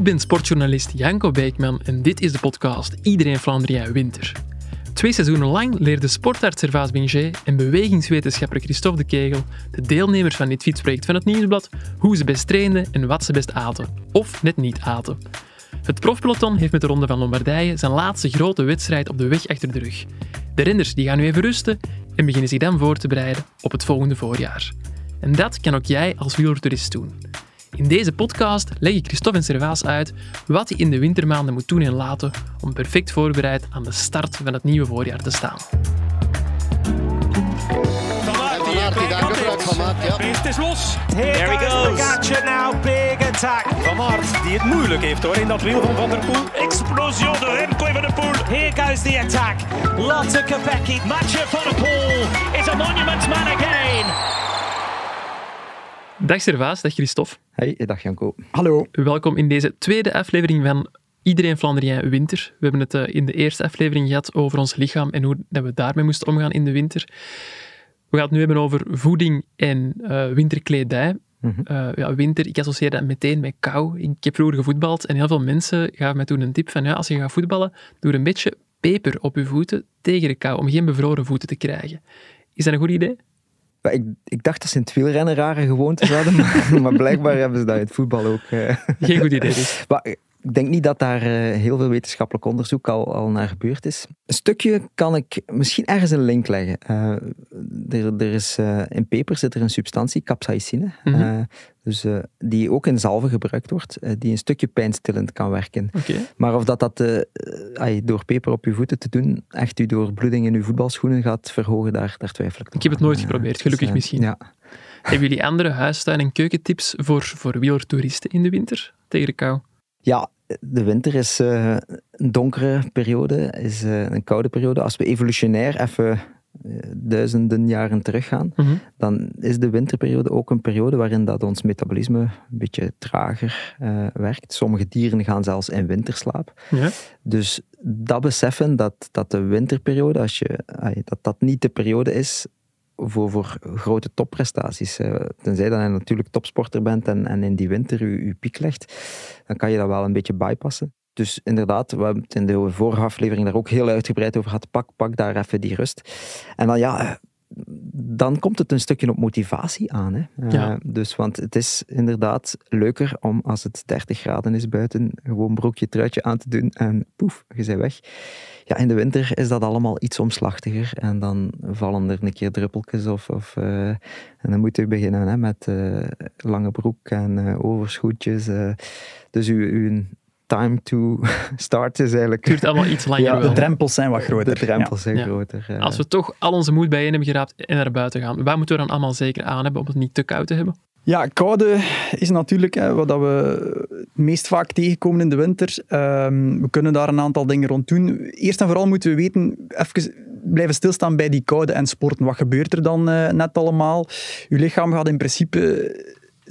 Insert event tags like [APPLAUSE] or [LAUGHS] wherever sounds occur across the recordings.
Ik ben sportjournalist Janko Beekman en dit is de podcast Iedereen Vlaanderen Winter. Twee seizoenen lang leerde sportarts Servaas Binger en bewegingswetenschapper Christophe de Kegel de deelnemers van dit fietsproject van het Nieuwsblad hoe ze best trainden en wat ze best aten. Of net niet aten. Het profpeloton heeft met de Ronde van Lombardije zijn laatste grote wedstrijd op de weg achter de rug. De renners die gaan nu even rusten en beginnen zich dan voor te bereiden op het volgende voorjaar. En dat kan ook jij als wielertourist doen. In deze podcast leggen Christophe en Servaas uit wat hij in de wintermaanden moet doen en laten om perfect voorbereid aan de start van het nieuwe voorjaar te staan. Beest is los. Here There he goes. Pogacar now, big attack. Van Aert, die het moeilijk heeft hoor in dat wiel van Van der Poel. Explosie door Remco Van der Poel. Here goes the attack. Lotte Kopecky. Mathieu Van der Poel is a monument man again. Dag Servaas, dag Christophe. Hey, dag Janko. Hallo. Welkom in deze tweede aflevering van Iedereen Vlaanderen Winter. We hebben het eh, in de eerste aflevering gehad over ons lichaam en hoe dat we daarmee moesten omgaan in de winter. We gaan het nu hebben over voeding en uh, winterkledij. Mhm. Uh, ja, winter, ik associeer dat meteen met kou. Ik heb vroeger gevoetbald en heel veel mensen gaven mij toen een tip van ja, als je gaat voetballen, doe er een beetje peper op je voeten tegen de kou, om geen bevroren voeten te krijgen. Is dat een goed idee? Ik, ik dacht dat ze in het wielrennen rare gewoontes hadden, [LAUGHS] maar, maar blijkbaar hebben ze dat in het voetbal ook. eh. Geen goed idee dus. Maar ik denk niet dat daar eh, heel veel wetenschappelijk onderzoek al, al naar gebeurd is. Een stukje kan ik misschien ergens een link leggen. Eh, er, er is, eh, in peper zit er een substantie, capsaicine, Mhm. dus, die ook in zalven gebruikt wordt, die een stukje pijnstillend kan werken. Maar of dat, dat door peper op je voeten te doen, echt u door bloeding in uw voetbalschoenen gaat verhogen, daar, daar twijfel ik Ik heb het nooit geprobeerd, gelukkig eh, misschien. Ja. Hebben jullie andere huistuin- en keukentips voor, voor wielertoeristen in de winter tegen de kou? Ja, de winter is eh, een donkere periode, is eh, een koude periode. Als we evolutionair even eh, duizenden jaren teruggaan, Mhm. dan is de winterperiode ook een periode waarin dat ons metabolisme een beetje trager werkt. Sommige dieren gaan zelfs in winterslaap. Ja. Dus dat beseffen, dat, dat de winterperiode, als je, dat dat niet de periode is voor, voor grote topprestaties. eh, tenzij dat je natuurlijk topsporter bent en, en in die winter je, piek legt, dan kan je dat wel een beetje bypassen. Dus inderdaad, we hebben het in de vorige aflevering daar ook heel uitgebreid over gehad. Pak, pak daar even die rust. En dan ja, dan komt het een stukje op motivatie aan. Hè. Eh, Ja. Dus, want het is inderdaad leuker om als het 30 graden is buiten, gewoon broekje, truitje aan te doen en poef, je bent weg. Ja, in de winter is dat allemaal iets omslachtiger en dan vallen er een keer druppeltjes of, of eh, en dan moet je beginnen hè, met eh, lange broek en overschoentjes. dus uw, uw time to [LAUGHS] start is eigenlijk... Het duurt allemaal iets langer Ja, wel. De drempels zijn wat groter. De drempels zijn Ja. groter. Als we toch al onze moed bijeen hebben geraapt en naar buiten gaan, waar moeten we dan allemaal zeker aan hebben om het niet te koud te hebben? Ja, koude is natuurlijk hè, wat dat we het meest vaak tegenkomen in de winter. Ehm, we kunnen daar een aantal dingen rond doen. Eerst en vooral moeten we weten, even blijven stilstaan bij die koude en sporten. Wat gebeurt er dan eh, net allemaal? Uw lichaam gaat in principe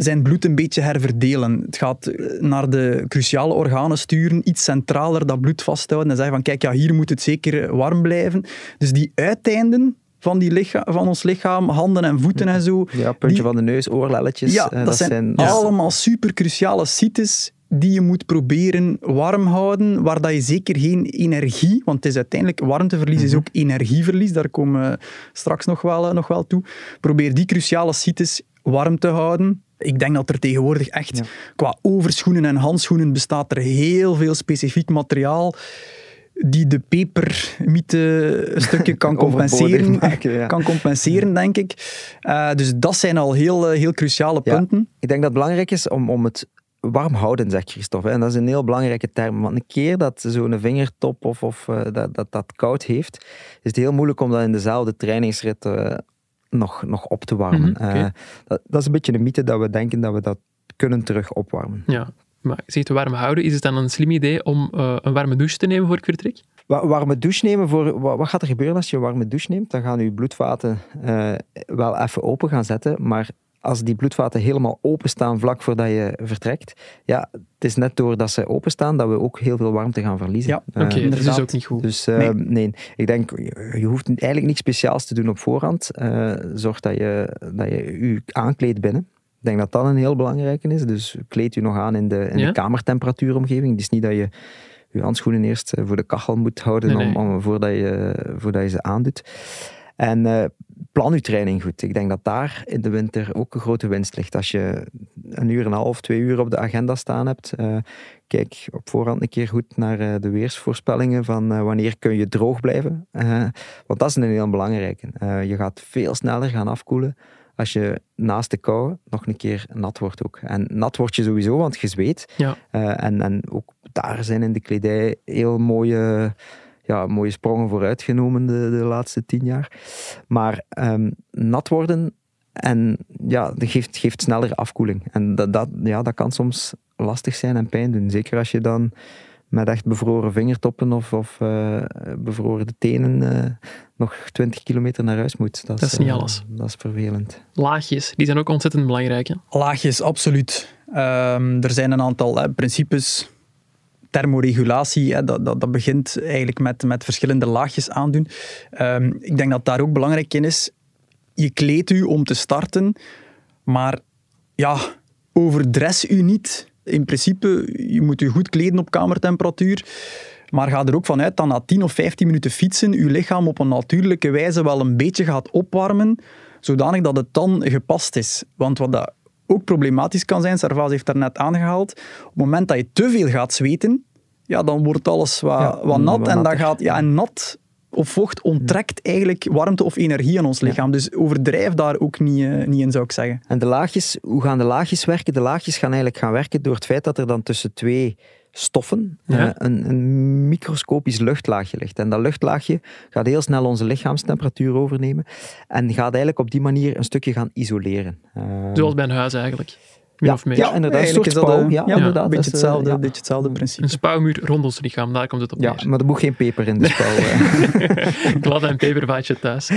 zijn bloed een beetje herverdelen. Het gaat eh, naar de cruciale organen sturen, iets centraler dat bloed vasthouden en zeggen van kijk, ja, hier moet het zeker warm blijven. Dus die uiteinden van, die licha van ons lichaam, handen en voeten en zo, Ja, puntje die- van de neus, oorlelletjes. ja, eh, dat, zijn, allemaal super cruciale sites die je moet proberen warm houden, waar dat je zeker geen energie, want het is uiteindelijk warmteverlies is ook energieverlies, daar komen we straks nog wel, eh, nog wel toe. Probeer die cruciale sites warm te houden. Ik denk dat er tegenwoordig echt Ja. qua overschoenen en handschoenen bestaat er heel veel specifiek materiaal die de pepermiete een stukje [LAUGHS] kan compenseren, maken, ja. [LAUGHS] kan compenseren, denk ik. Eh, dus dat zijn al heel, eh, heel cruciale Ja. punten. Ik denk dat het belangrijk is om, om het warm houden, zegt Christophe. En dat is een heel belangrijke term. Want een keer dat zo'n vingertop of, of eh, dat, dat dat koud heeft, is het heel moeilijk om dat in dezelfde trainingsrit eh, nog, nog op te warmen. Mhm. Eh, dat, dat is een beetje een mythe dat we denken dat we dat kunnen terug opwarmen. Ja. Maar je zegt warm houden, is het dan een slim idee om eh, een warme douche te nemen voor ik vertrek? Wa- Warme douche nemen, voor, wa- wat gaat er gebeuren als je een warme douche neemt? Dan gaan je bloedvaten eh, wel even open gaan zetten, maar als die bloedvaten helemaal openstaan vlak voordat je vertrekt, ja, het is net doordat ze openstaan dat we ook heel veel warmte gaan verliezen. Ja, Eh, Oké, dat is dus ook niet goed. Dus eh, nee. Nee. ik denk, je hoeft eigenlijk niks speciaals te doen op voorhand. Eh, zorg dat je, dat je je aankleedt binnen. Ik denk dat dat een heel belangrijke is. Dus kleed je nog aan in de, in Ja? de kamertemperatuuromgeving. Het is niet dat je je handschoenen eerst voor de kachel moet houden Nee, nee. Om, om, voordat, je, voordat je ze aandoet. En eh, plan je training goed. Ik denk dat daar in de winter ook een grote winst ligt. Als je een uur en een half, twee uur op de agenda staan hebt, eh, kijk op voorhand een keer goed naar eh, de weersvoorspellingen van eh, wanneer kun je droog blijven. Want dat is een heel belangrijke. Je gaat veel sneller gaan afkoelen als je naast de kou nog een keer nat wordt ook. En nat word je sowieso, want je zweet. Ja. En, en ook daar zijn in de kledij heel mooie, ja, mooie sprongen vooruit genomen de, de laatste tien jaar. Maar ehm, nat worden en ja, dat geeft, geeft sneller afkoeling. En dat, dat, ja, dat kan soms lastig zijn en pijn doen. Zeker als je dan met echt bevroren vingertoppen of, of eh, bevroren tenen eh, nog 20 kilometer naar huis moet. Dat is niet eh, alles. Dat is vervelend. Laagjes, die zijn ook ontzettend belangrijk. Hè? Laagjes, absoluut. Ehm, er zijn een aantal hè, principes. Thermoregulatie, hè, dat, dat, dat begint eigenlijk met, met verschillende laagjes aandoen. Ehm, ik denk dat daar ook belangrijk in is. Je kleedt u om te starten, maar ja, overdress u niet. In principe, je moet u goed kleden op kamertemperatuur. Maar ga er ook vanuit dat na 10 of 15 minuten fietsen je lichaam op een natuurlijke wijze wel een beetje gaat opwarmen, zodanig dat het dan gepast is. Want wat dat ook problematisch kan zijn, Servaas heeft daar net aangehaald, op het moment dat je te veel gaat zweten, ja, dan wordt alles wat, Ja, wat nat. wat en, dan gaat, ja, en nat of vocht onttrekt eigenlijk warmte of energie aan ons lichaam. Dus overdrijf daar ook niet, eh, niet in, zou ik zeggen. En de laagjes, hoe gaan de laagjes werken? De laagjes gaan eigenlijk gaan werken door het feit dat er dan tussen twee stoffen Ja. eh, een, een microscopisch luchtlaagje ligt. En dat luchtlaagje gaat heel snel onze lichaamstemperatuur overnemen en gaat eigenlijk op die manier een stukje gaan isoleren. Eh, Zoals bij een huis eigenlijk. Ja, of meer. ja, inderdaad. Een Eigenlijk soort is dat, spouw. eh, Ja, ja, inderdaad. een dat beetje eh, hetzelfde, ja. beetje hetzelfde principe. Een spouwmuur rond ons lichaam, daar komt het op Ja, neer. maar er moet geen peper in de [LAUGHS] spouw. eh. [LAUGHS] Glad en pepervaatje thuis.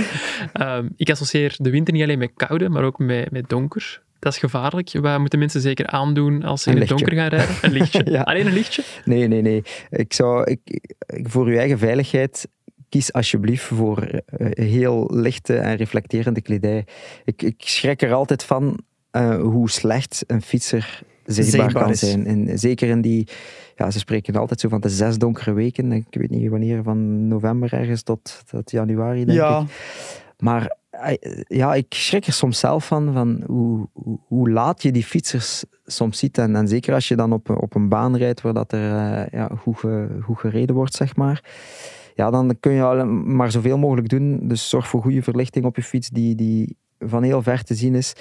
Ehm, ik associeer de winter niet alleen met koude, maar ook met, met donker. Dat is gevaarlijk. Wat moeten mensen zeker aandoen als ze Een in het lichtje. donker gaan rijden? Een lichtje. [LAUGHS] Ja. Alleen een lichtje? Nee, nee, nee. Ik zou, ik, ik- voor uw eigen veiligheid, kies alsjeblieft voor eh, heel lichte en reflecterende kledij. Ik, ik schrik er altijd van eh, hoe slecht een fietser zichtbaar, Zichtbaar kan is. zijn. En zeker in die, ja, ze spreken altijd zo van de zes donkere weken. Ik weet niet wanneer, van november ergens tot, tot januari, denk ja, ik. Maar eh, ja, ik schrik er soms zelf van, van hoe, hoe, laat je die fietsers soms ziet. En, zeker als je dan op, op een baan rijdt waar dat er eh, ja, goed, ge- goed gereden wordt, zeg maar. Ja, dan kun je maar zoveel mogelijk doen. Dus zorg voor goede verlichting op je fiets die, die van heel ver te zien is.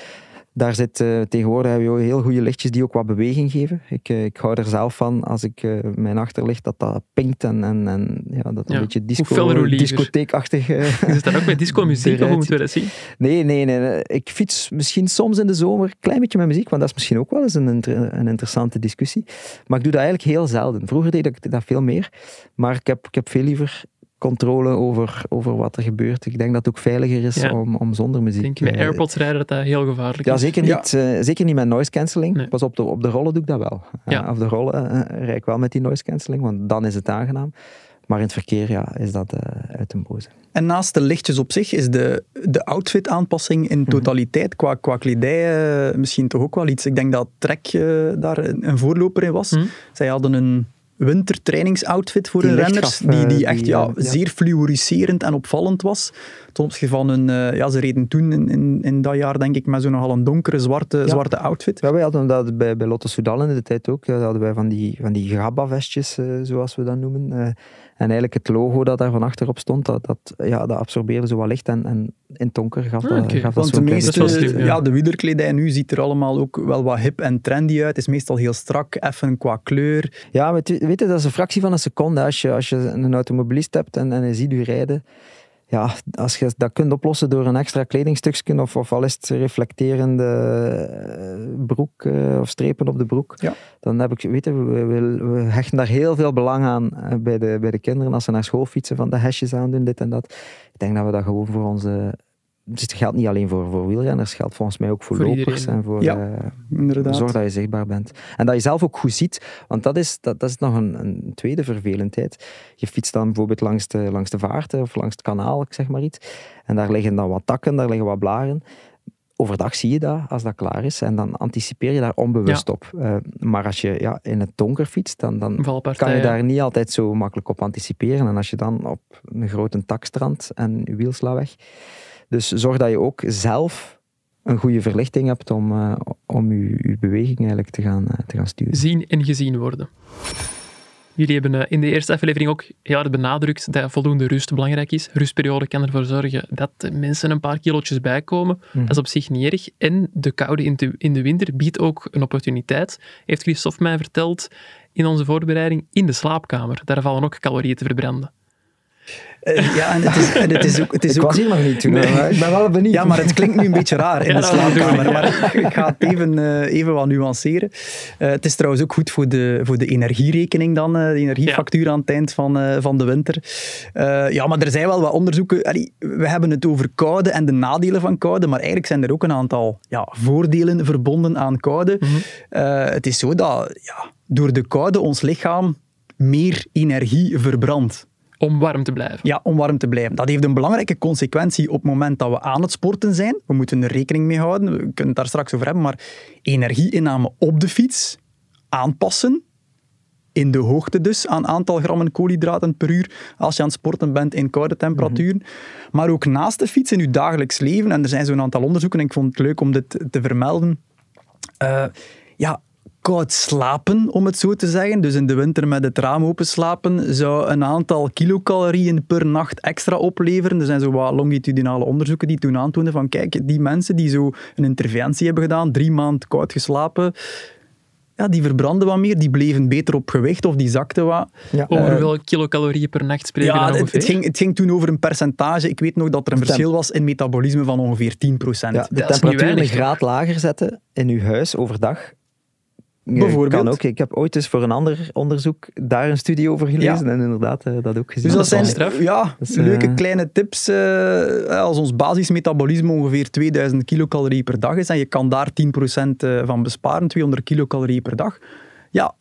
Daar zit eh, tegenwoordig hebben we heel goede lichtjes die ook wat beweging geven. Ik, eh, ik hou er zelf van als ik eh, mijn achterlicht dat dat pinkt en, en, en ja, dat een beetje disco, discotheekachtig. [LAUGHS] zit daar ook met disco-muziek, of hoe moeten we dat zien? Nee, nee, nee, nee. Ik fiets misschien soms in de zomer een klein beetje met muziek, want dat is misschien ook wel eens een, inter- een interessante discussie. Maar ik doe dat eigenlijk heel zelden. Vroeger deed ik dat veel meer, maar ik heb, ik heb veel liever controle over, over wat er gebeurt. Ik denk dat het ook veiliger is Ja. om, om zonder muziek. Ik denk met eh, AirPods rijden dat dat heel gevaarlijk ja, is. zeker Ja. niet, eh, zeker niet met noise cancelling. Nee. Pas op, de, op de rollen doe ik dat wel. Ja. Eh, op de rollen rijd ik wel met die noise cancelling, want dan is het aangenaam. Maar in het verkeer ja, is dat eh, uit de boze. En naast de lichtjes op zich is de, de outfit-aanpassing in totaliteit qua, qua kledij misschien toch ook wel iets. Ik denk dat Trek eh, daar een, een voorloper in was. Hm? Zij hadden een wintertrainingsoutfit voor Die licht renners, gaf, die, eh, die echt die, ja, eh, ja. zeer fluoriserend en opvallend was. Ten opzichte van hun, eh, ja, ze reden toen in, in, in dat jaar denk ik met zo'n nogal een donkere zwarte, zwarte outfit. Ja, wij hadden dat bij, bij Lotto Soudal in de tijd ook. Hadden wij van die, van die Gabba-vestjes, zoals we dat noemen. En eigenlijk het logo dat daar van achterop stond, dat, dat, ja, dat absorbeerde zo wat licht. En, en in het donker gaf Ah, dat, oké. gaf dat Want de meeste, ja. ja. de wielerkledij nu ziet er allemaal ook wel wat hip en trendy uit. is meestal heel strak, effen qua kleur. Ja, weet je, weet je, dat is een fractie van een seconde. Als je, als je een automobilist hebt en, en je ziet u rijden, ja, als je dat kunt oplossen door een extra kledingstukje of, of al is het reflecterende eh, broek eh, of strepen op de broek, Ja. dan heb ik, weet je, we, we, we hechten daar heel veel belang aan eh, bij de, bij de kinderen als ze naar school fietsen, van de hesjes aandoen, dit en dat. Ik denk dat we dat gewoon voor onze... Dus het geldt niet alleen voor, voor wielrenners, het geldt volgens mij ook voor, Voor lopers iedereen. en voor... Ja. eh, Inderdaad. Zorg dat je zichtbaar bent. En dat je zelf ook goed ziet, want dat is, dat, dat is nog een, een tweede vervelendheid. Je fietst dan bijvoorbeeld langs de, langs de vaart of langs het kanaal, ik zeg maar iets. En daar liggen dan wat takken, daar liggen wat blaren. overdag zie je dat als dat klaar is en dan anticipeer je daar onbewust op. Uh, maar als je ja, in het donker fietst, dan, dan kan je daar niet altijd zo makkelijk op anticiperen. En als je dan op een grote tak strandt en je wiel slaat weg. Dus zorg dat je ook zelf een goede verlichting hebt om, uh, om je, je, beweging eigenlijk te gaan, uh, te gaan sturen. Zien en gezien worden. Jullie hebben eh, in de eerste aflevering ook heel hard benadrukt dat voldoende rust belangrijk is. Rustperiode kan ervoor zorgen dat mensen een paar kilootjes bijkomen. Mm. Dat is op zich niet erg. En de koude in de, in de winter biedt ook een opportuniteit. Heeft Christophe mij verteld in onze voorbereiding in de slaapkamer. Daar vallen ook calorieën te verbranden. Uh, ja, en het is, en het is ook... Het is ik ook, was hier nog niet toen, nee. ik ben wel benieuwd. Ja, maar het klinkt nu een beetje raar in ja, de slaapkamer. Maar ik, ga het even, uh, even wat nuanceren. Uh, het is trouwens ook goed voor de, voor de energierekening dan, de energiefactuur ja. aan het eind van, van de winter. ja, maar er zijn wel wat onderzoeken. Allee, we hebben het over koude en de nadelen van koude, maar eigenlijk zijn er ook een aantal ja, voordelen verbonden aan koude. Mm -hmm. het is zo dat ja, door de koude ons lichaam meer energie verbrandt. Om warm te blijven. Ja, om warm te blijven. Dat heeft een belangrijke consequentie op het moment dat we aan het sporten zijn. We moeten er rekening mee houden, we kunnen het daar straks over hebben, maar energieinname op de fiets aanpassen, in de hoogte dus, aan aantal grammen koolhydraten per uur als je aan het sporten bent in koude temperaturen. Mhm. Maar ook naast de fiets in je dagelijks leven, en er zijn zo'n aantal onderzoeken, en ik vond het leuk om dit te vermelden, uh, ja, koud slapen, om het zo te zeggen. Dus in de winter met het raam open slapen zou een aantal kilocalorieën per nacht extra opleveren. Er zijn zo wat longitudinale onderzoeken die toen aantoonden van kijk, die mensen die zo een interventie hebben gedaan, drie maanden koud geslapen, ja, die verbranden wat meer, die bleven beter op gewicht of die zakten wat. Ja. Over hoeveel kilocalorieën per nacht spreken ja, we het, het, ging, het ging toen over een percentage. Ik weet nog dat er een verschil was in metabolisme van ongeveer 10%. Ja, de temperatuur een graad lager zetten in uw huis overdag Bijvoorbeeld. Kan ook. Ik heb ooit eens voor een ander onderzoek daar een studie over gelezen en inderdaad uh, dat ook gezien. Dus dat, zijn ja, dus, leuke uh, kleine tips. Uh, als ons basismetabolisme ongeveer 2000 kilocalorieën per dag is en je kan daar 10% van besparen, 200 kilocalorieën per dag. Ja,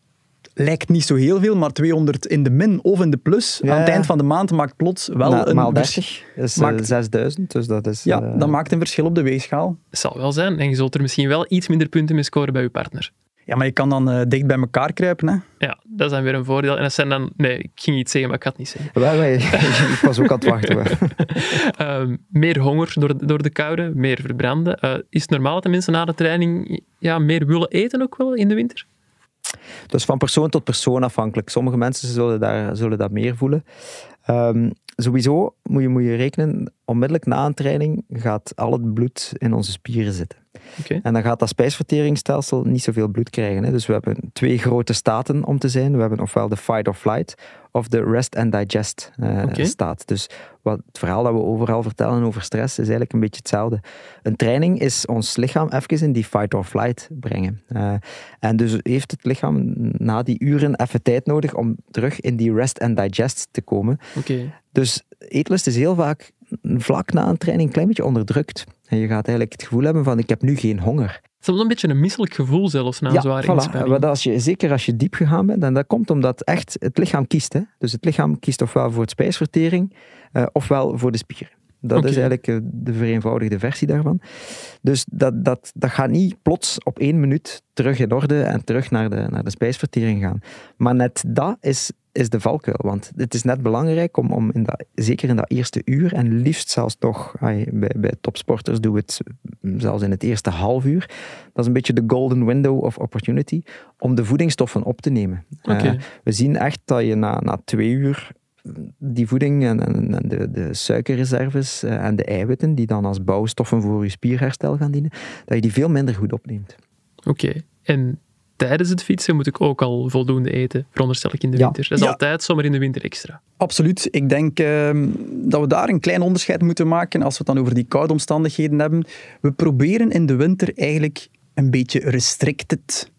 lijkt niet zo heel veel, maar 200 in de min of in de plus ja, aan het eind van de maand maakt plots wel Na, een... Maal 30 is maakt, 6000, dus dat is... Ja, dat maakt een verschil op de weegschaal. Het zal wel zijn. En je zult er misschien wel iets minder punten mee scoren bij je partner. Ja, maar je kan dan uh, dicht bij elkaar kruipen. Hè? Ja, dat is dan weer een voordeel. En dat zijn dan... Nee, ik ging iets zeggen, maar ik had het niet zeggen. Wij, wij, [LAUGHS] ik was ook aan het wachten. uh, [LAUGHS] meer honger door, door de koude, meer verbranden. Uh, is het normaal dat de mensen na de training ja, meer willen eten ook wel in de winter? Dus van persoon tot persoon afhankelijk. Sommige mensen zullen, daar, zullen dat meer voelen. Um, sowieso moet je, moet je rekenen, onmiddellijk na een training gaat al het bloed in onze spieren zitten. Okay. En dan gaat dat spijsverteringsstelsel niet zoveel bloed krijgen. Hè. Dus we hebben twee grote staten om te zijn. We hebben ofwel de fight or flight of de rest and digest uh, okay. staat. Dus wat, het verhaal dat we overal vertellen over stress is eigenlijk een beetje hetzelfde. Een training is ons lichaam even in die fight or flight brengen. Uh, en dus heeft het lichaam na die uren even tijd nodig om terug in die rest and digest te komen. Okay. Dus eetlust is heel vaak vlak na een training een klein beetje onderdrukt. En je gaat eigenlijk het gevoel hebben van ik heb nu geen honger. Het is wel een beetje een misselijk gevoel zelfs na een ja, zware voilà. inspanning. Als je, zeker als je diep gegaan bent, en dat komt omdat echt het lichaam kiest. Hè? Dus het lichaam kiest ofwel voor het spijsvertering, uh, ofwel voor de spieren. Dat okay. is eigenlijk de vereenvoudigde versie daarvan. Dus dat, dat, dat gaat niet plots op één minuut terug in orde en terug naar de, naar de spijsvertering gaan. Maar net dat is, is de valkuil. Want het is net belangrijk om, om in dat, zeker in dat eerste uur, en liefst zelfs toch, bij, bij topsporters doen we het zelfs in het eerste half uur. Dat is een beetje de golden window of opportunity, om de voedingsstoffen op te nemen. Okay. Uh, we zien echt dat je na, na twee uur die voeding en, en, en de, de, suikerreserves uh, en de eiwitten, die dan als bouwstoffen voor je spierherstel gaan dienen, dat je die veel minder goed opneemt. Oké, okay. en tijdens het fietsen moet ik ook al voldoende eten, veronderstel ik in de ja. winter. Dat is ja. altijd zomaar in de winter extra. Absoluut. Ik denk uh, dat we daar een klein onderscheid moeten maken als we het dan over die koude omstandigheden hebben. We proberen in de winter eigenlijk een beetje restricted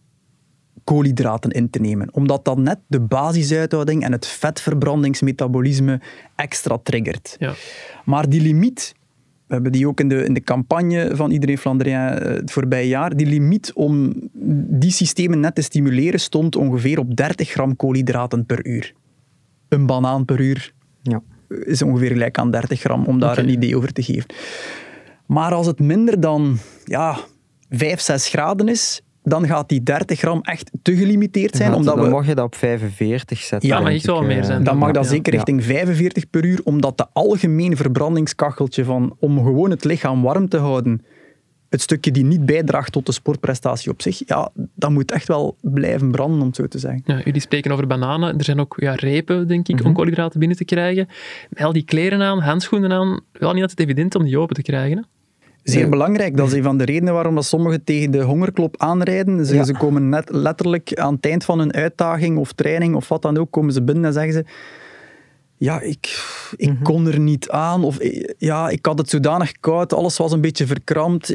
koolhydraten in te nemen. Omdat dat net de basisuithouding en het vetverbrandingsmetabolisme extra triggert. Ja. Maar die limiet, we hebben die ook in de, in de campagne van Iedereen Flandrien het voorbije jaar, die limiet om die systemen net te stimuleren stond ongeveer op 30 gram koolhydraten per uur. Een banaan per uur ja. is ongeveer gelijk aan 30 gram, om daar okay. een idee over te geven. Maar als het minder dan ja, 5, 6 graden is, dan gaat die 30 gram echt te gelimiteerd zijn. Dan, omdat dan we, mag je dat op 45 zetten. Ja, maar wel ik, meer eh. zijn. dan mag dat Ja. zeker richting 45 per uur, omdat de algemene verbrandingskacheltje van, om gewoon het lichaam warm te houden, het stukje die niet bijdraagt tot de sportprestatie op zich, ja, dat moet echt wel blijven branden, om het zo te zeggen. Ja, jullie spreken over bananen. Er zijn ook ja, repen, denk Mhm. ik, om koolhydraten binnen te krijgen. Met al die kleren aan, handschoenen aan, wel niet altijd evident om die open te krijgen. Hè? Zeer belangrijk. Dat is een van de redenen waarom dat sommigen tegen de hongerklop aanrijden. Ze, Ja. ze komen net letterlijk aan het eind van een uitdaging of training of wat dan ook, komen ze binnen en zeggen ze ja, ik, ik Mhm. kon er niet aan. Of ja, ik had het zodanig koud, alles was een beetje verkrampt.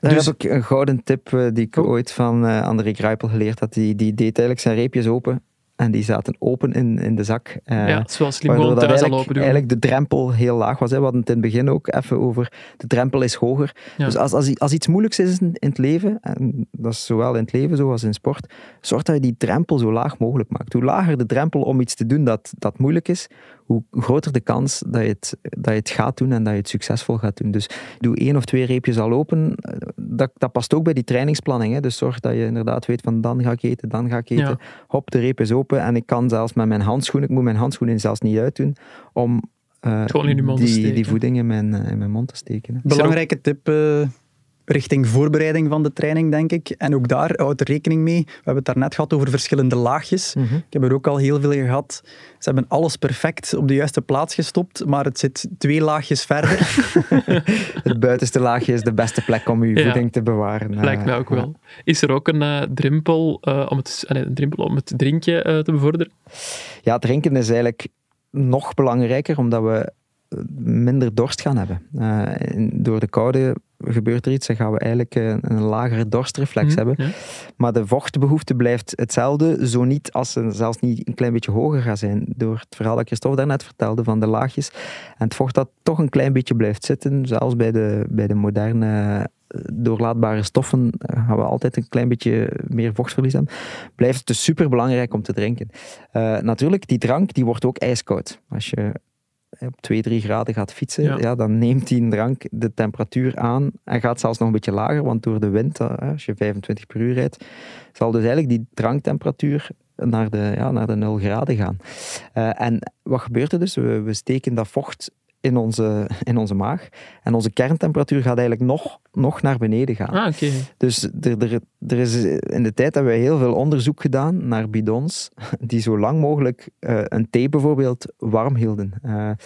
Daar Dus- heb ik een gouden tip eh, die ik Oh. ooit van eh André Kruipel geleerd had. Die, die deed eigenlijk zijn reepjes open en die zaten open in, in de zak. Eh, ja, gewoon dat thuis al eigenlijk, open doen. eigenlijk de drempel heel laag was. Hè. We hadden het in het begin ook even over, de drempel is hoger. Ja. Dus als, als, als iets moeilijks is in, in het leven, en dat is zowel in het leven zoals in sport, zorg dat je die drempel zo laag mogelijk maakt. Hoe lager de drempel om iets te doen dat, dat moeilijk is, hoe groter de kans dat je, het, dat je het gaat doen en dat je het succesvol gaat doen. Dus doe één of twee reepjes al open. Dat, dat past ook bij die trainingsplanning. Hè. Dus zorg dat je inderdaad weet van dan ga ik eten, dan ga ik eten. Ja. Hop, de reep is open en ik kan zelfs met mijn handschoenen, ik moet mijn handschoenen zelfs niet uitdoen, om eh, te die, die voeding in mijn, eh, in mijn mond te steken. hè. Belangrijke tip eh, richting voorbereiding van de training, denk ik. En ook daar houd er rekening mee. We hebben het daarnet gehad over verschillende laagjes. Mhm. Ik heb er ook al heel veel gehad. Ze hebben alles perfect op de juiste plaats gestopt, maar het zit twee laagjes verder. [LAUGHS] Het buitenste laagje is de beste plek om je Ja. voeding te bewaren. eh, Lijkt mij ook ja. wel. Is er ook een eh, drempel, eh, om het, nee, een drempel om het drinkje eh, te bevorderen? Ja, drinken is eigenlijk nog belangrijker, omdat we minder dorst gaan hebben. Eh, door de koude gebeurt er iets en gaan we eigenlijk een, een lagere dorstreflex Hm, hebben. ja. Maar de vochtbehoefte blijft hetzelfde, zo niet als ze zelfs niet een klein beetje hoger gaat zijn. Door het verhaal dat Christophe daarnet vertelde van de laagjes. En het vocht dat toch een klein beetje blijft zitten, zelfs bij de, bij de moderne eh, doorlaatbare stoffen eh, gaan we altijd een klein beetje meer vochtverlies hebben. Blijft het dus super belangrijk om te drinken. Eh, natuurlijk, die drank die wordt ook ijskoud. Als je op 2, 3 graden gaat fietsen, Ja. ja. dan neemt die drank de temperatuur aan en gaat zelfs nog een beetje lager, want door de wind, eh, als je 25 per uur rijdt, zal dus eigenlijk die dranktemperatuur naar de, ja, naar de 0 graden gaan. Eh, en wat gebeurt er dus? We, we steken dat vocht in onze, in onze maag en onze kerntemperatuur gaat eigenlijk nog, nog naar beneden gaan. Ah, oké. Dus er, er, er is in de tijd hebben wij heel veel onderzoek gedaan naar bidons die zo lang mogelijk eh, een thee bijvoorbeeld warm hielden. Ja,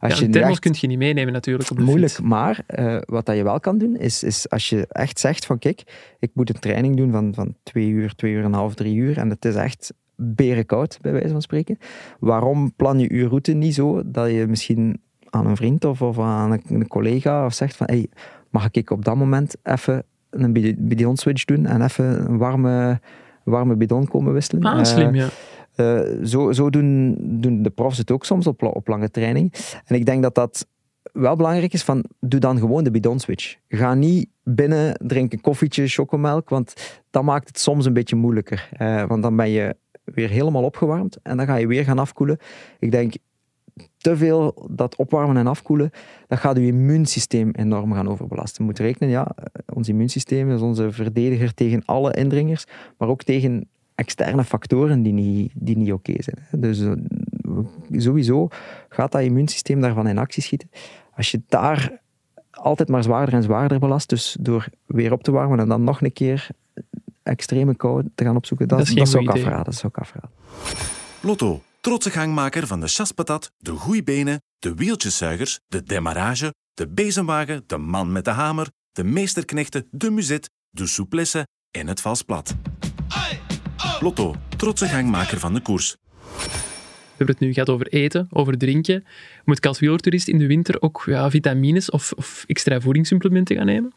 als je thermos echt- kun je niet meenemen natuurlijk op de moeilijk, fiets. maar eh, wat dat je wel kan doen, is, is als je echt zegt van kijk, ik moet een training doen van, van twee uur, twee uur en een half, drie uur en het is echt berenkoud, bij wijze van spreken. Waarom plan je je route niet zo dat je misschien aan een vriend of, of aan een, een collega of zegt van hey, mag ik op dat moment even een bid- bidon switch doen en even een warme, warme bidon komen wisselen? Ah, Eh, slim, ja. eh, zo zo doen, doen de profs het ook soms op, op lange training. En ik denk dat dat wel belangrijk is van, doe dan gewoon de bidon switch. Ga niet binnen, drink een koffietje, chocomelk, want dat maakt het soms een beetje moeilijker. Eh, want dan ben je weer helemaal opgewarmd en dan ga je weer gaan afkoelen. Ik denk, te veel dat opwarmen en afkoelen, dat gaat je immuunsysteem enorm gaan overbelasten. Je moet rekenen, ja, ons immuunsysteem is onze verdediger tegen alle indringers, maar ook tegen externe factoren die niet, die niet oké zijn. Dus eh, sowieso gaat dat immuunsysteem daarvan in actie schieten. Als je daar altijd maar zwaarder en zwaarder belast, dus door weer op te warmen en dan nog een keer extreme kou te gaan opzoeken, dat, Dat is dat, geen zou ik goed idee. afraden. Dat zou ik afraden. Lotto, trotse gangmaker van de chaspatat, de goeibenen, de wieltjeszuigers, de demarrage, de bezemwagen, de man met de hamer, de meesterknechten, de muzet, de souplesse en het vals plat. Lotto, trotse gangmaker van de koers. We hebben het nu gehad over eten, over drinken. Moet ik als wielertoerist in de winter ook ja, vitamines of, of extra voedingssupplementen gaan nemen?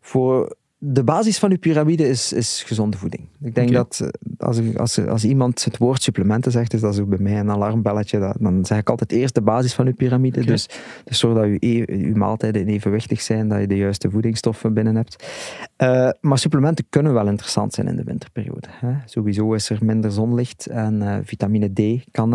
Voor de basis van uw piramide is, is gezonde voeding. Ik denk dat eh, als, als, als iemand het woord supplementen zegt, is dat zo bij mij een alarmbelletje. Dat, dan zeg ik altijd eerst de basis van uw piramide. Dus, dus zorg dat je, uw maaltijden evenwichtig zijn, dat je de juiste voedingsstoffen binnen hebt. Eh, maar supplementen kunnen wel interessant zijn in de winterperiode. Hè. Sowieso is er minder zonlicht en eh, vitamine D kan,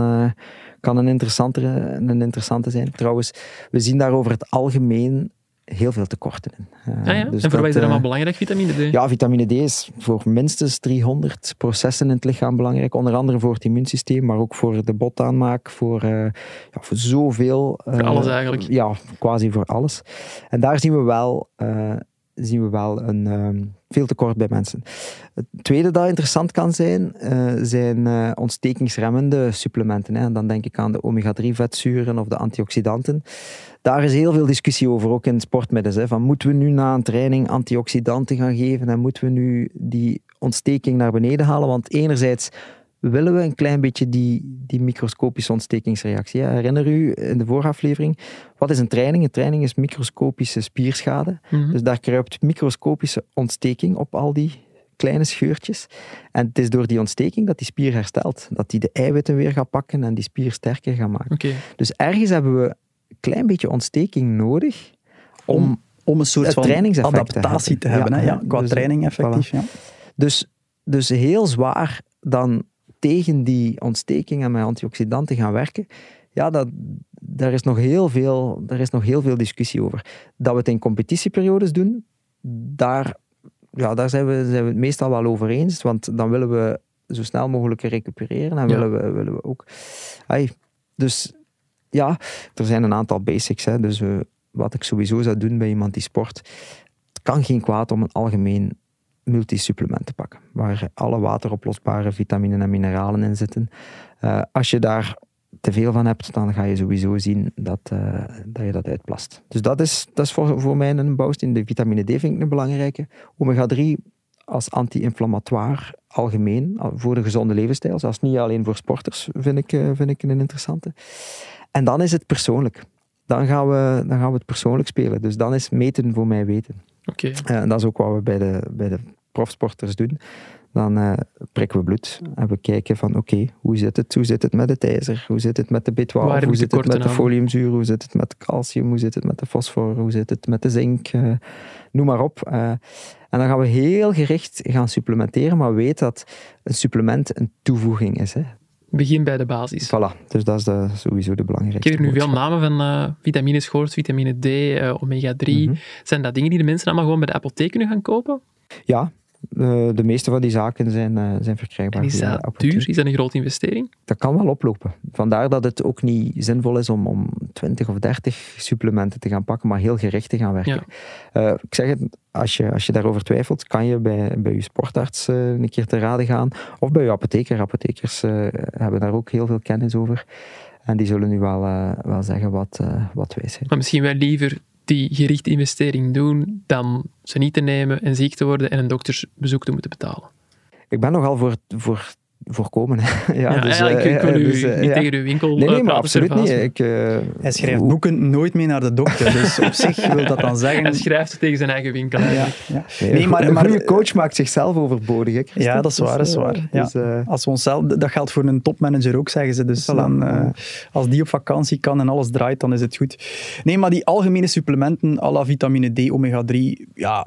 kan een, interessantere, een interessante zijn. Trouwens, we zien daar over het algemeen heel veel tekorten in. Uh, ja, ja. Dus en voor wat is er allemaal belangrijk, vitamine D? Ja, vitamine D is voor minstens 300 processen in het lichaam belangrijk. Onder andere voor het immuunsysteem, maar ook voor de botaanmaak, voor, uh, ja, voor zoveel. voor alles eigenlijk? Ja, quasi voor alles. En daar zien we wel zien we wel een uh, veel tekort bij mensen. Het tweede dat interessant kan zijn, uh, zijn uh, ontstekingsremmende supplementen. Hè. Dan denk ik aan de omega-3 vetzuren of de antioxidanten. Daar is heel veel discussie over, ook in sportmiddels. Hè. Van, moeten we nu na een training antioxidanten gaan geven en moeten we nu die ontsteking naar beneden halen? Want enerzijds willen we een klein beetje die, die microscopische ontstekingsreactie. Herinner u in de vooraflevering, wat is een training? Een training is microscopische spierschade. Mhm. Dus daar kruipt microscopische ontsteking op al die kleine scheurtjes. En het is door die ontsteking dat die spier herstelt. Dat die de eiwitten weer gaat pakken en die spier sterker gaat maken. Dus ergens hebben we een klein beetje ontsteking nodig om, om, een soort van adaptatie te hebben. Te hebben ja, qua dus, training effectief. Ja. Dus, dus heel zwaar dan tegen die ontsteking en met antioxidanten gaan werken, ja, dat, daar, is nog heel veel, daar is nog heel veel discussie over. Dat we het in competitieperiodes doen, daar, ja, daar zijn, we, zijn we het meestal wel over eens, want dan willen we zo snel mogelijk recupereren en willen, we, willen we ook... Ay, dus ja, er zijn een aantal basics. Hè, dus uh, wat ik sowieso zou doen bij iemand die sport, het kan geen kwaad om een algemeen multisupplementen pakken, waar alle wateroplosbare vitaminen en mineralen in zitten. Uh, als je daar te veel van hebt, dan ga je sowieso zien dat, uh, dat je dat uitplast. Dus dat is, dat is voor, voor mij een bouwsteen. De vitamine D vind ik een belangrijke. Omega-3 als anti-inflammatoire algemeen, voor de gezonde levensstijl, zelfs niet alleen voor sporters, vind ik, uh, vind ik een interessante. En dan is het persoonlijk. Dan gaan, we, dan gaan we het persoonlijk spelen. Dus dan is meten voor mij weten. Oké. En dat is ook wat we bij de, bij de profsporters doen, dan uh, prikken we bloed en we kijken van oké, hoe zit het? Hoe zit het met het ijzer? Hoe zit het met de B12? hoe zit het met de foliumzuur? Hoe zit het met calcium? Hoe zit het met de fosfor? Hoe zit het met de zink? Uh, noem maar op. Uh, en dan gaan we heel gericht gaan supplementeren, maar weet dat een supplement een toevoeging is. Hè. Begin bij de basis. Voilà, dus dat is de, sowieso de belangrijkste. Ik heb er nu veel namen van uh, vitamines gehoord, vitamine D, uh, omega-3. Mm -hmm. Zijn dat dingen die de mensen allemaal gewoon bij de apotheek kunnen gaan kopen? Ja, uh, de meeste van die zaken zijn, uh, zijn verkrijgbaar. En is dat duur? Is dat een grote investering? Dat kan wel oplopen. Vandaar dat het ook niet zinvol is om, om 20 of 30 supplementen te gaan pakken, maar heel gericht te gaan werken. Ja. Uh, ik zeg het, als je, als je daarover twijfelt, kan je bij, bij je sportarts een keer te raden gaan. Of bij je apotheker. Apothekers hebben daar ook heel veel kennis over. En die zullen nu wel, wel zeggen wat, wat wij zijn. Maar misschien wel liever die gerichte investering doen dan ze niet te nemen en ziek te worden en een doktersbezoek te moeten betalen. Ik ben nogal voor, voor voorkomen. [LAUGHS] ja, ja, dus, ja, ik, ik wil u dus, uh, niet tegen uw winkel Nee, nee maar absoluut niet. Ik, uh, Hij schrijft boeken nooit mee naar de dokter, dus op [LAUGHS] zich wil dat dan zeggen... Hij schrijft ze tegen zijn eigen winkel. Ja, ja. Nee, maar, maar, een coach maakt zichzelf overbodig. Hè, ja, dat is waar. Dat, is waar. Dus, uh, als we onszelf, dat geldt voor een topmanager ook, zeggen ze. Dus dan, als die op vakantie kan en alles draait, dan is het goed. Nee, maar die algemene supplementen, à la vitamine D, omega-3, ja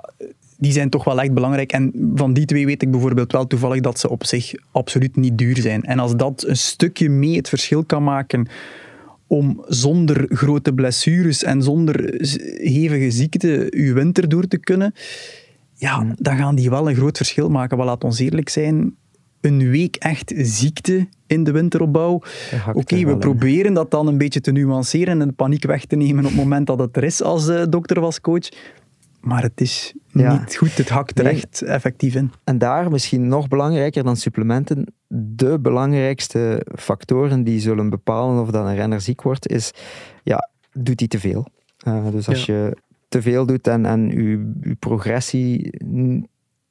die zijn toch wel echt belangrijk. En van die twee weet ik bijvoorbeeld wel toevallig dat ze op zich absoluut niet duur zijn. En als dat een stukje mee het verschil kan maken om zonder grote blessures en zonder hevige ziekte uw winter door te kunnen, ja, hmm. dan gaan die wel een groot verschil maken. Wat laat ons eerlijk zijn, een week echt ziekte in de winteropbouw. Oké, we proberen dat dan een beetje te nuanceren en de paniek weg te nemen op het moment dat het er is als uh, dokter was coach maar het is niet goed, het hakt er echt effectief in. En daar misschien nog belangrijker dan supplementen, de belangrijkste factoren die zullen bepalen of dat een renner ziek wordt, is, ja, doet hij te veel? Uh, dus als je te veel doet en, en je, je progressie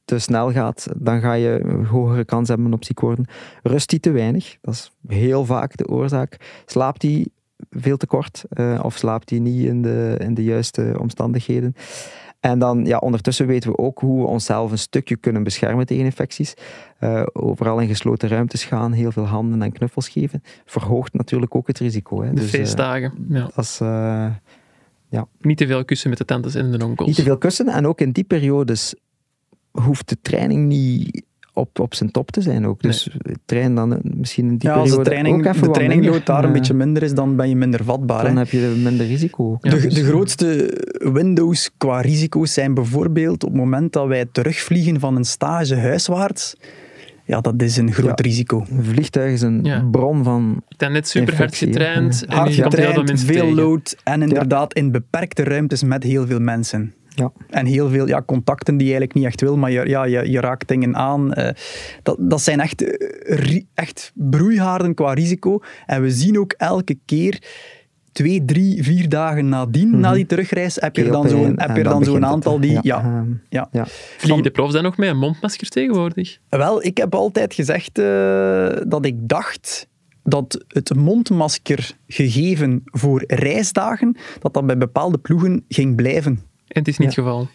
te snel gaat, dan ga je een hogere kans hebben op ziek worden. Rust hij te weinig, dat is heel vaak de oorzaak. Slaapt hij veel te kort uh, of slaapt hij niet in de, in de juiste omstandigheden? En dan, ja, ondertussen weten we ook hoe we onszelf een stukje kunnen beschermen tegen infecties. Uh, overal in gesloten ruimtes gaan, heel veel handen en knuffels geven, verhoogt natuurlijk ook het risico. Hè. De dus, feestdagen, uh, ja. Dat is, uh, ja. Niet te veel kussen met de tantes en de onkels. Niet te veel kussen en ook in die periodes hoeft de training niet op, op zijn top te zijn ook. Dus train dan eh, misschien in die ja, als de training, ook even de wat trainingload minder. daar een beetje minder is, dan ben je minder vatbaar. Dan hè. heb je minder risico. ook. Ja, de, dus- de grootste windows qua risico's zijn bijvoorbeeld op het moment dat wij terugvliegen van een stage huiswaarts. Ja, dat is een groot Ja. risico. Een vliegtuig is een Ja. bron van... Ik ben net super hard getraind. ja. En Hard getraind, veel load en inderdaad in beperkte ruimtes met heel veel mensen. Ja. En heel veel ja, contacten die je eigenlijk niet echt wil, maar je, ja, je, je raakt dingen aan. Eh, dat, dat zijn echt, eh, echt broeihaarden qua risico. En we zien ook elke keer, twee, drie, vier dagen nadien, na die terugreis, heb je er dan zo'n heb en je dan het, aantal die... Ja, Ja, ehm, ja. ja. Vliegen de profs dan nog met een mondmasker tegenwoordig? Wel, ik heb altijd gezegd eh, dat ik dacht dat het mondmasker gegeven voor reisdagen, dat dat bij bepaalde ploegen ging blijven. En het is niet het geval.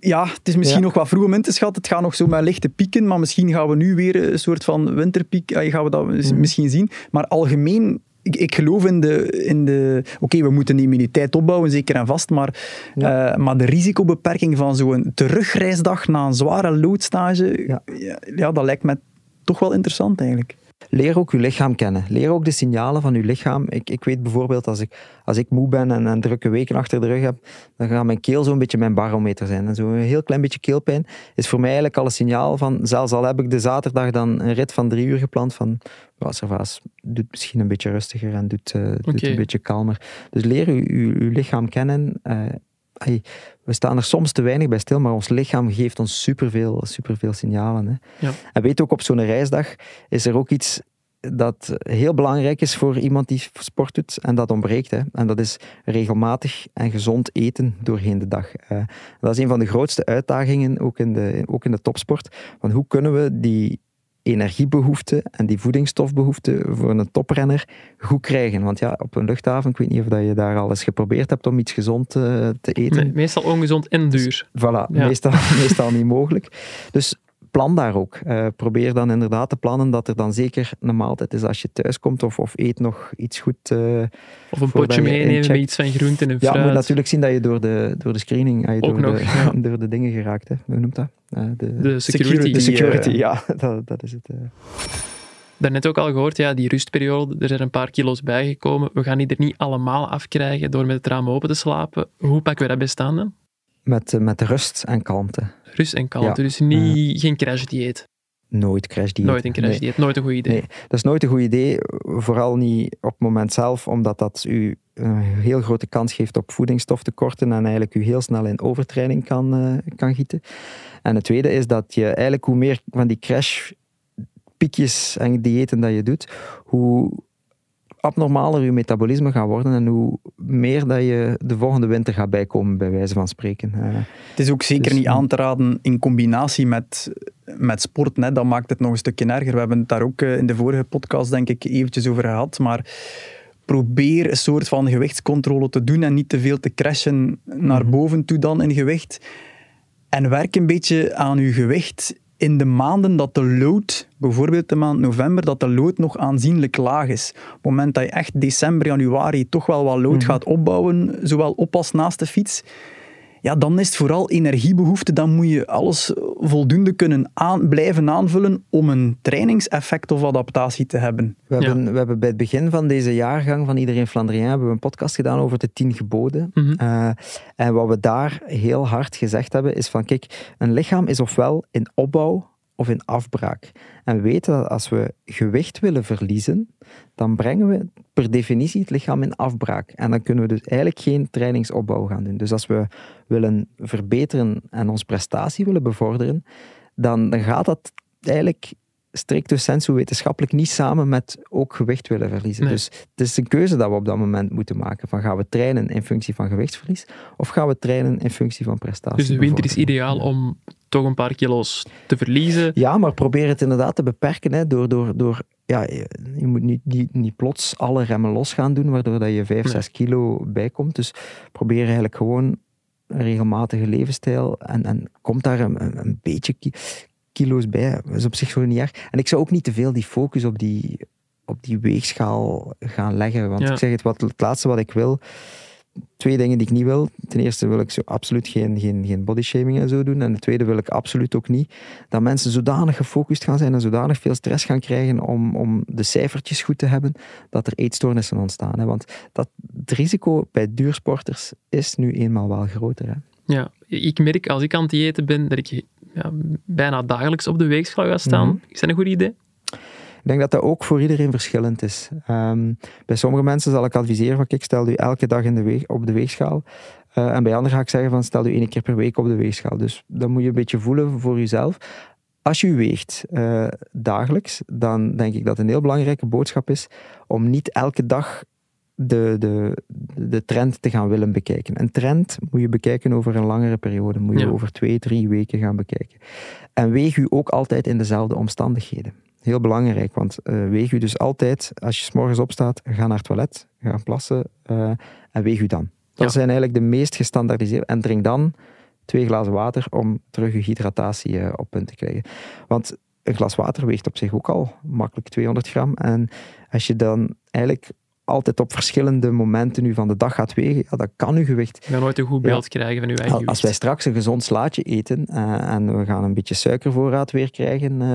Ja, het is misschien Ja. nog wat vroeg om in te schatten. Het gaat nog zo met lichte pieken, maar misschien gaan we nu weer een soort van winterpiek, eh, gaan we dat Mhm. misschien zien. Maar algemeen, ik, ik geloof in de... In de Oké, we moeten de immuniteit opbouwen, zeker en vast, maar, eh, maar de risicobeperking van zo'n terugreisdag na een zware loodstage, ja. Ja. Ja, dat lijkt me toch wel interessant eigenlijk. Leer ook je lichaam kennen. Leer ook de signalen van je lichaam. Ik, ik weet bijvoorbeeld, als ik, als ik moe ben en, en drukke weken achter de rug heb, dan gaat mijn keel zo'n beetje mijn barometer zijn. En zo'n heel klein beetje keelpijn is voor mij eigenlijk al een signaal van, zelfs al heb ik de zaterdag dan een rit van drie uur gepland, van ja, Servaas, doet misschien een beetje rustiger en doet, eh, doet een beetje kalmer. Dus leer je, je, je lichaam kennen. Eh, ai, we staan er soms te weinig bij stil, maar ons lichaam geeft ons superveel, superveel signalen. Hè. Ja. En weet ook, op zo'n reisdag is er ook iets dat heel belangrijk is voor iemand die sport doet en dat ontbreekt. Hè. En dat is regelmatig en gezond eten doorheen de dag. Eh, dat is een van de grootste uitdagingen, ook in de, ook in de topsport. Van hoe kunnen we die energiebehoefte en die voedingsstofbehoefte voor een toprenner goed krijgen? Want ja, op een luchthaven, ik weet niet of dat je daar al eens geprobeerd hebt om iets gezond eh, te eten. Meestal ongezond en duur. Voilà, Ja. meestal, [LAUGHS] meestal niet mogelijk. Dus plan daar ook. Eh, probeer dan inderdaad te plannen dat er dan zeker een maaltijd is als je thuis komt of, of eet nog iets goed. eh, Of een potje je meenemen met iets van groenten en ja, je fruit. moet natuurlijk zien dat je door de, door de screening, ah, je door, nog, de, ja. [LAUGHS] door de dingen geraakt. Hè. Hoe noemt dat? Eh, de, De security. de security, ja, [LAUGHS] dat, dat is het. Daarnet ook al gehoord, ja, die rustperiode, er zijn een paar kilo's bijgekomen. We gaan die er niet allemaal afkrijgen door met het raam open te slapen. Hoe pakken we dat best aan dan? Met, eh, met rust en kalmte. Rust en kalmte, Ja. dus niet, geen crashdieet. Nooit crash dieet. Nooit een crashdieet, nooit een goed idee. Nee, dat is nooit een goed idee. Vooral niet op het moment zelf, omdat dat u een heel grote kans geeft op voedingsstoftekorten en eigenlijk u heel snel in overtraining kan, eh, kan gieten. En het tweede is dat je eigenlijk hoe meer van die crashpiekjes en diëten dat je doet, hoe abnormaler je metabolisme gaat worden en hoe meer dat je de volgende winter gaat bijkomen, bij wijze van spreken. Eh, Het is ook zeker Dus, niet aan te raden in combinatie met, met sport. Hè. Dat maakt het nog een stukje erger. We hebben het daar ook eh, in de vorige podcast, denk ik, eventjes over gehad. Maar probeer een soort van gewichtscontrole te doen en niet te veel te crashen naar boven toe dan in gewicht. En werk een beetje aan je gewicht in de maanden dat de load, bijvoorbeeld de maand november, dat de load nog aanzienlijk laag is. Op het moment dat je echt december, januari toch wel wat load gaat opbouwen, zowel op als naast de fiets, ja, dan is het vooral energiebehoefte. Dan moet je alles voldoende kunnen aan, blijven aanvullen om een trainingseffect of adaptatie te hebben. We Ja. hebben, we hebben bij het begin van deze jaargang van Iedereen Flandrien hebben we een podcast gedaan over de tien geboden. Mhm. Eh, en wat we daar heel hard gezegd hebben, is van kijk, een lichaam is ofwel in opbouw of in afbraak. En we weten dat als we gewicht willen verliezen, dan brengen we per definitie het lichaam in afbraak. En dan kunnen we dus eigenlijk geen trainingsopbouw gaan doen. Dus als we willen verbeteren en onze prestatie willen bevorderen, dan, dan gaat dat eigenlijk stricto sensu wetenschappelijk niet samen met ook gewicht willen verliezen. Nee. Dus het is een keuze dat we op dat moment moeten maken. Van gaan we trainen in functie van gewichtsverlies of gaan we trainen in functie van prestatie? Dus de winter is ideaal om toch een paar kilo's te verliezen. Ja, maar probeer het inderdaad te beperken. Hè, door, door, door, ja, je moet niet, niet, niet plots alle remmen los gaan doen, waardoor dat je 5, Nee. 6 kilo bijkomt. Dus probeer eigenlijk gewoon een regelmatige levensstijl en, en komt daar een, een, beetje ki- kilo's bij. Dat is op zich zo niet erg. En ik zou ook niet te veel die focus op die, op die weegschaal gaan leggen. Want Ja. ik zeg het, wat, het laatste wat ik wil, twee dingen die ik niet wil. Ten eerste wil ik zo absoluut geen, geen, geen bodyshaming en zo doen. En de tweede wil ik absoluut ook niet dat mensen zodanig gefocust gaan zijn en zodanig veel stress gaan krijgen om, om de cijfertjes goed te hebben, dat er eetstoornissen ontstaan. Hè. Want dat, het risico bij duursporters is nu eenmaal wel groter. Hè. Ja, ik merk als ik aan het eten ben dat ik ja, bijna dagelijks op de weegschaal ga staan. Mhm. Is dat een goed idee? Ik denk dat dat ook voor iedereen verschillend is. Ehm, bij sommige mensen zal ik adviseren van kijk, stel u elke dag in de weeg, op de weegschaal. Uh, en bij anderen ga ik zeggen van stel u één keer per week op de weegschaal. Dus dat moet je een beetje voelen voor jezelf. Als je weegt uh, dagelijks, dan denk ik dat een heel belangrijke boodschap is om niet elke dag de, de, de trend te gaan willen bekijken. Een trend moet je bekijken over een langere periode, moet je Ja. over twee, drie weken gaan bekijken. En weeg u ook altijd in dezelfde omstandigheden. Heel belangrijk, want eh, weeg u dus altijd, als je s morgens opstaat, ga naar het toilet, ga plassen eh, en weeg u dan. Dat Ja. zijn eigenlijk de meest gestandaardiseerde. En drink dan twee glazen water om terug je hydratatie eh, op punt te krijgen. Want een glas water weegt op zich ook al makkelijk 200 gram. En als je dan eigenlijk altijd op verschillende momenten nu van de dag gaat wegen, ja, dan kan uw gewicht Je gaat nooit een goed Ja. beeld krijgen van je eigen als wij gewicht. straks een gezond slaatje eten eh, en we gaan een beetje suikervoorraad weer krijgen, eh,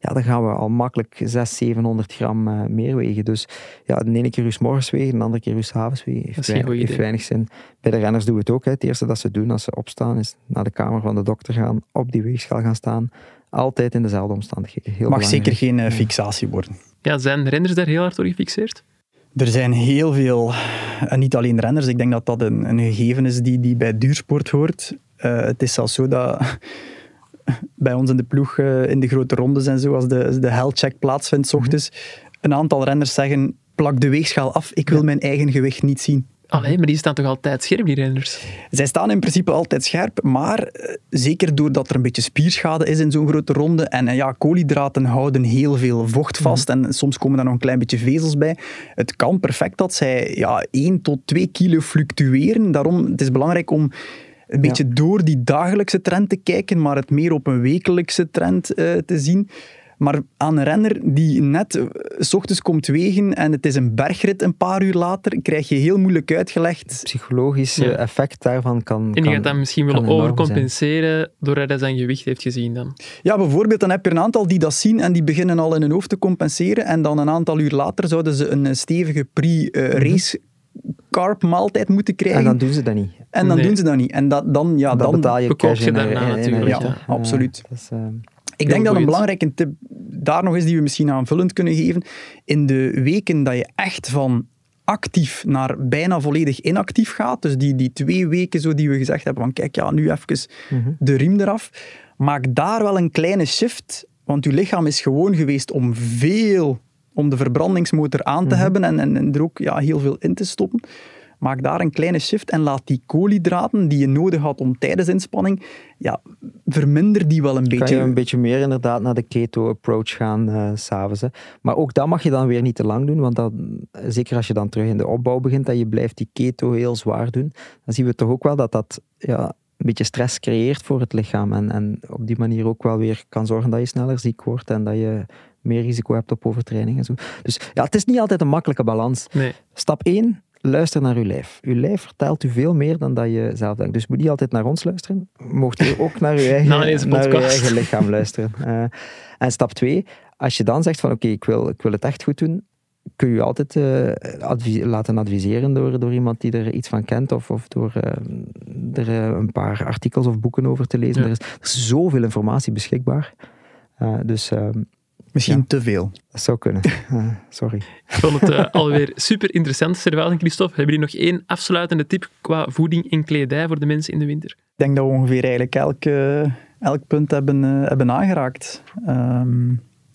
ja, dan gaan we al makkelijk 600, 700 gram eh, meer wegen. Dus ja, de ene keer u 's morgens wegen, de andere keer u 's avonds wegen. Heeft, Dat is geen weinig, goed heeft weinig zin. Bij de renners doen we het ook. Hè. Het eerste dat ze doen als ze opstaan is naar de kamer van de dokter gaan, op die weegschaal gaan staan. Altijd in dezelfde omstandigheden. Heel Mag belangrijk. zeker geen fixatie worden. Ja, zijn renners daar heel hard door gefixeerd? Er zijn heel veel, en niet alleen renners, ik denk dat dat een, een gegeven is die, die bij duursport hoort. Eh, het is zelfs zo dat [LAUGHS] bij ons in de ploeg, eh, in de grote rondes en zo, als de, de health check plaatsvindt, s ochtends, een aantal renners zeggen, plak de weegschaal af, ik wil mijn eigen gewicht niet zien. Allee, maar die staan toch altijd scherp, die renners? Zij staan in principe altijd scherp, maar eh, zeker doordat er een beetje spierschade is in zo'n grote ronde en eh, ja, koolhydraten houden heel veel vocht vast en soms komen daar nog een klein beetje vezels bij. Het kan perfect dat zij ja, 1 tot 2 kilo fluctueren. Daarom het is belangrijk om een beetje door die dagelijkse trend te kijken, maar het meer op een wekelijkse trend eh, te zien. Maar aan een renner die net eh, s ochtends komt wegen en het is een bergrit een paar uur later, krijg je heel moeilijk uitgelegd psychologische Ja. effect daarvan kan. En die kan- gaat dat misschien willen overcompenseren doordat hij zijn gewicht heeft gezien dan. Ja, bijvoorbeeld, dan heb je een aantal die dat zien en die beginnen al in hun hoofd te compenseren. En dan een aantal uur later zouden ze een eh, stevige pre-race carb maaltijd moeten krijgen. En dan doen ze dat niet. En dan Nee. doen ze dat niet. En dat, dan, ja, dat dan, betaal je cash je in daarna in een natuurlijk, ja. absoluut. dat is, eh, ik denk dat een belangrijke tip daar nog is die we misschien aanvullend kunnen geven. In de weken dat je echt van actief naar bijna volledig inactief gaat, dus die, die twee weken zo die we gezegd hebben van kijk, ja, nu even Mhm. de riem eraf, maak daar wel een kleine shift, want je lichaam is gewoon geweest om veel, om de verbrandingsmotor aan te hebben en, en, en er ook ja, heel veel in te stoppen. Maak daar een kleine shift en laat die koolhydraten die je nodig had om tijdens inspanning, ja, verminder die wel een kan beetje. je een beetje meer inderdaad naar de keto-approach gaan eh, s s'avonds. Maar ook dat mag je dan weer niet te lang doen, want dan, zeker als je dan terug in de opbouw begint en je blijft die keto heel zwaar doen, dan zien we toch ook wel dat dat ja, een beetje stress creëert voor het lichaam en, en op die manier ook wel weer kan zorgen dat je sneller ziek wordt en dat je meer risico hebt op overtraining en zo. Dus ja, het is niet altijd een makkelijke balans. Nee. Stap 1, luister naar uw lijf. Uw lijf vertelt u veel meer dan dat je zelf denkt. Dus moet niet altijd naar ons luisteren. Mocht u ook naar uw [LAUGHS] eigen, naar uw eigen lichaam luisteren. [LAUGHS] Eh, en stap 2, als je dan zegt van oké, ik, wil, ik wil het echt goed doen, kun je altijd eh, laten adviseren door, door iemand die er iets van kent of, of door eh, er een paar artikels of boeken over te lezen. Ja. Er, is, er is zoveel informatie beschikbaar. Dus eh, Misschien Ja. te veel. dat zou kunnen. Eh, [LAUGHS] sorry. Ik vond het eh, alweer super interessant, Servaas en Christophe. Hebben jullie nog één afsluitende tip qua voeding en kledij voor de mensen in de winter? Ik denk dat we ongeveer eigenlijk elk, eh, elk punt hebben, eh, hebben aangeraakt. Ehm,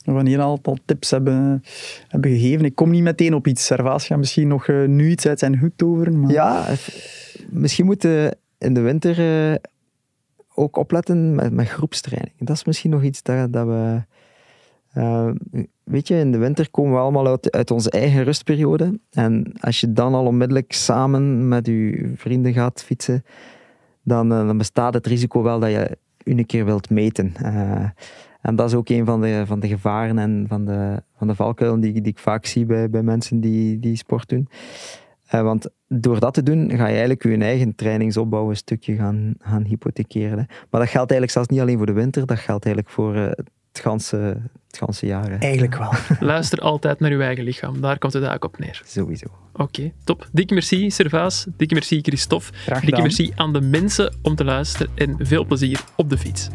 we gaan hier een aantal tips hebben, hebben gegeven. Ik kom niet meteen op iets. Servaas gaat misschien nog eh, nu iets uit zijn hoed toveren. Maar... Ja, misschien moeten we in de winter eh, ook opletten met, met groepstraining. Dat is misschien nog iets dat, dat we... eh, weet je, in de winter komen we allemaal uit, uit onze eigen rustperiode. En als je dan al onmiddellijk samen met je vrienden gaat fietsen, dan, eh, dan bestaat het risico wel dat je een keer wilt meten. Eh, en dat is ook een van de, van de gevaren en van de, van de valkuilen die, die ik vaak zie bij, bij mensen die, die sport doen. Want door dat te doen, ga je eigenlijk je eigen trainingsopbouw een stukje gaan, gaan hypothekeren. Maar dat geldt eigenlijk zelfs niet alleen voor de winter, dat geldt eigenlijk voor het ganse, het ganse jaar. Hè. Eigenlijk wel. [LAUGHS] Luister altijd naar uw eigen lichaam, daar komt het eigenlijk op neer. Sowieso. Oké, okay, top. Dikke merci, Servaas. Dikke merci, Christophe. Dikke merci aan de mensen om te luisteren en veel plezier op de fiets.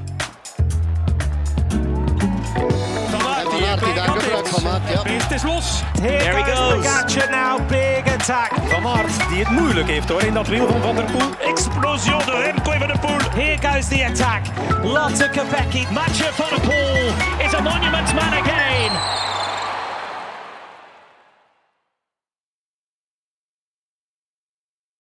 Het is los. Here he goes. Now, big attack. Van Aert, die het moeilijk heeft hoor in dat wiel van Van der Poel. Explosie de Remco van der Poel. Here goes the attack. Lotte Kopecky. Matcher van der Poel is a monument man again.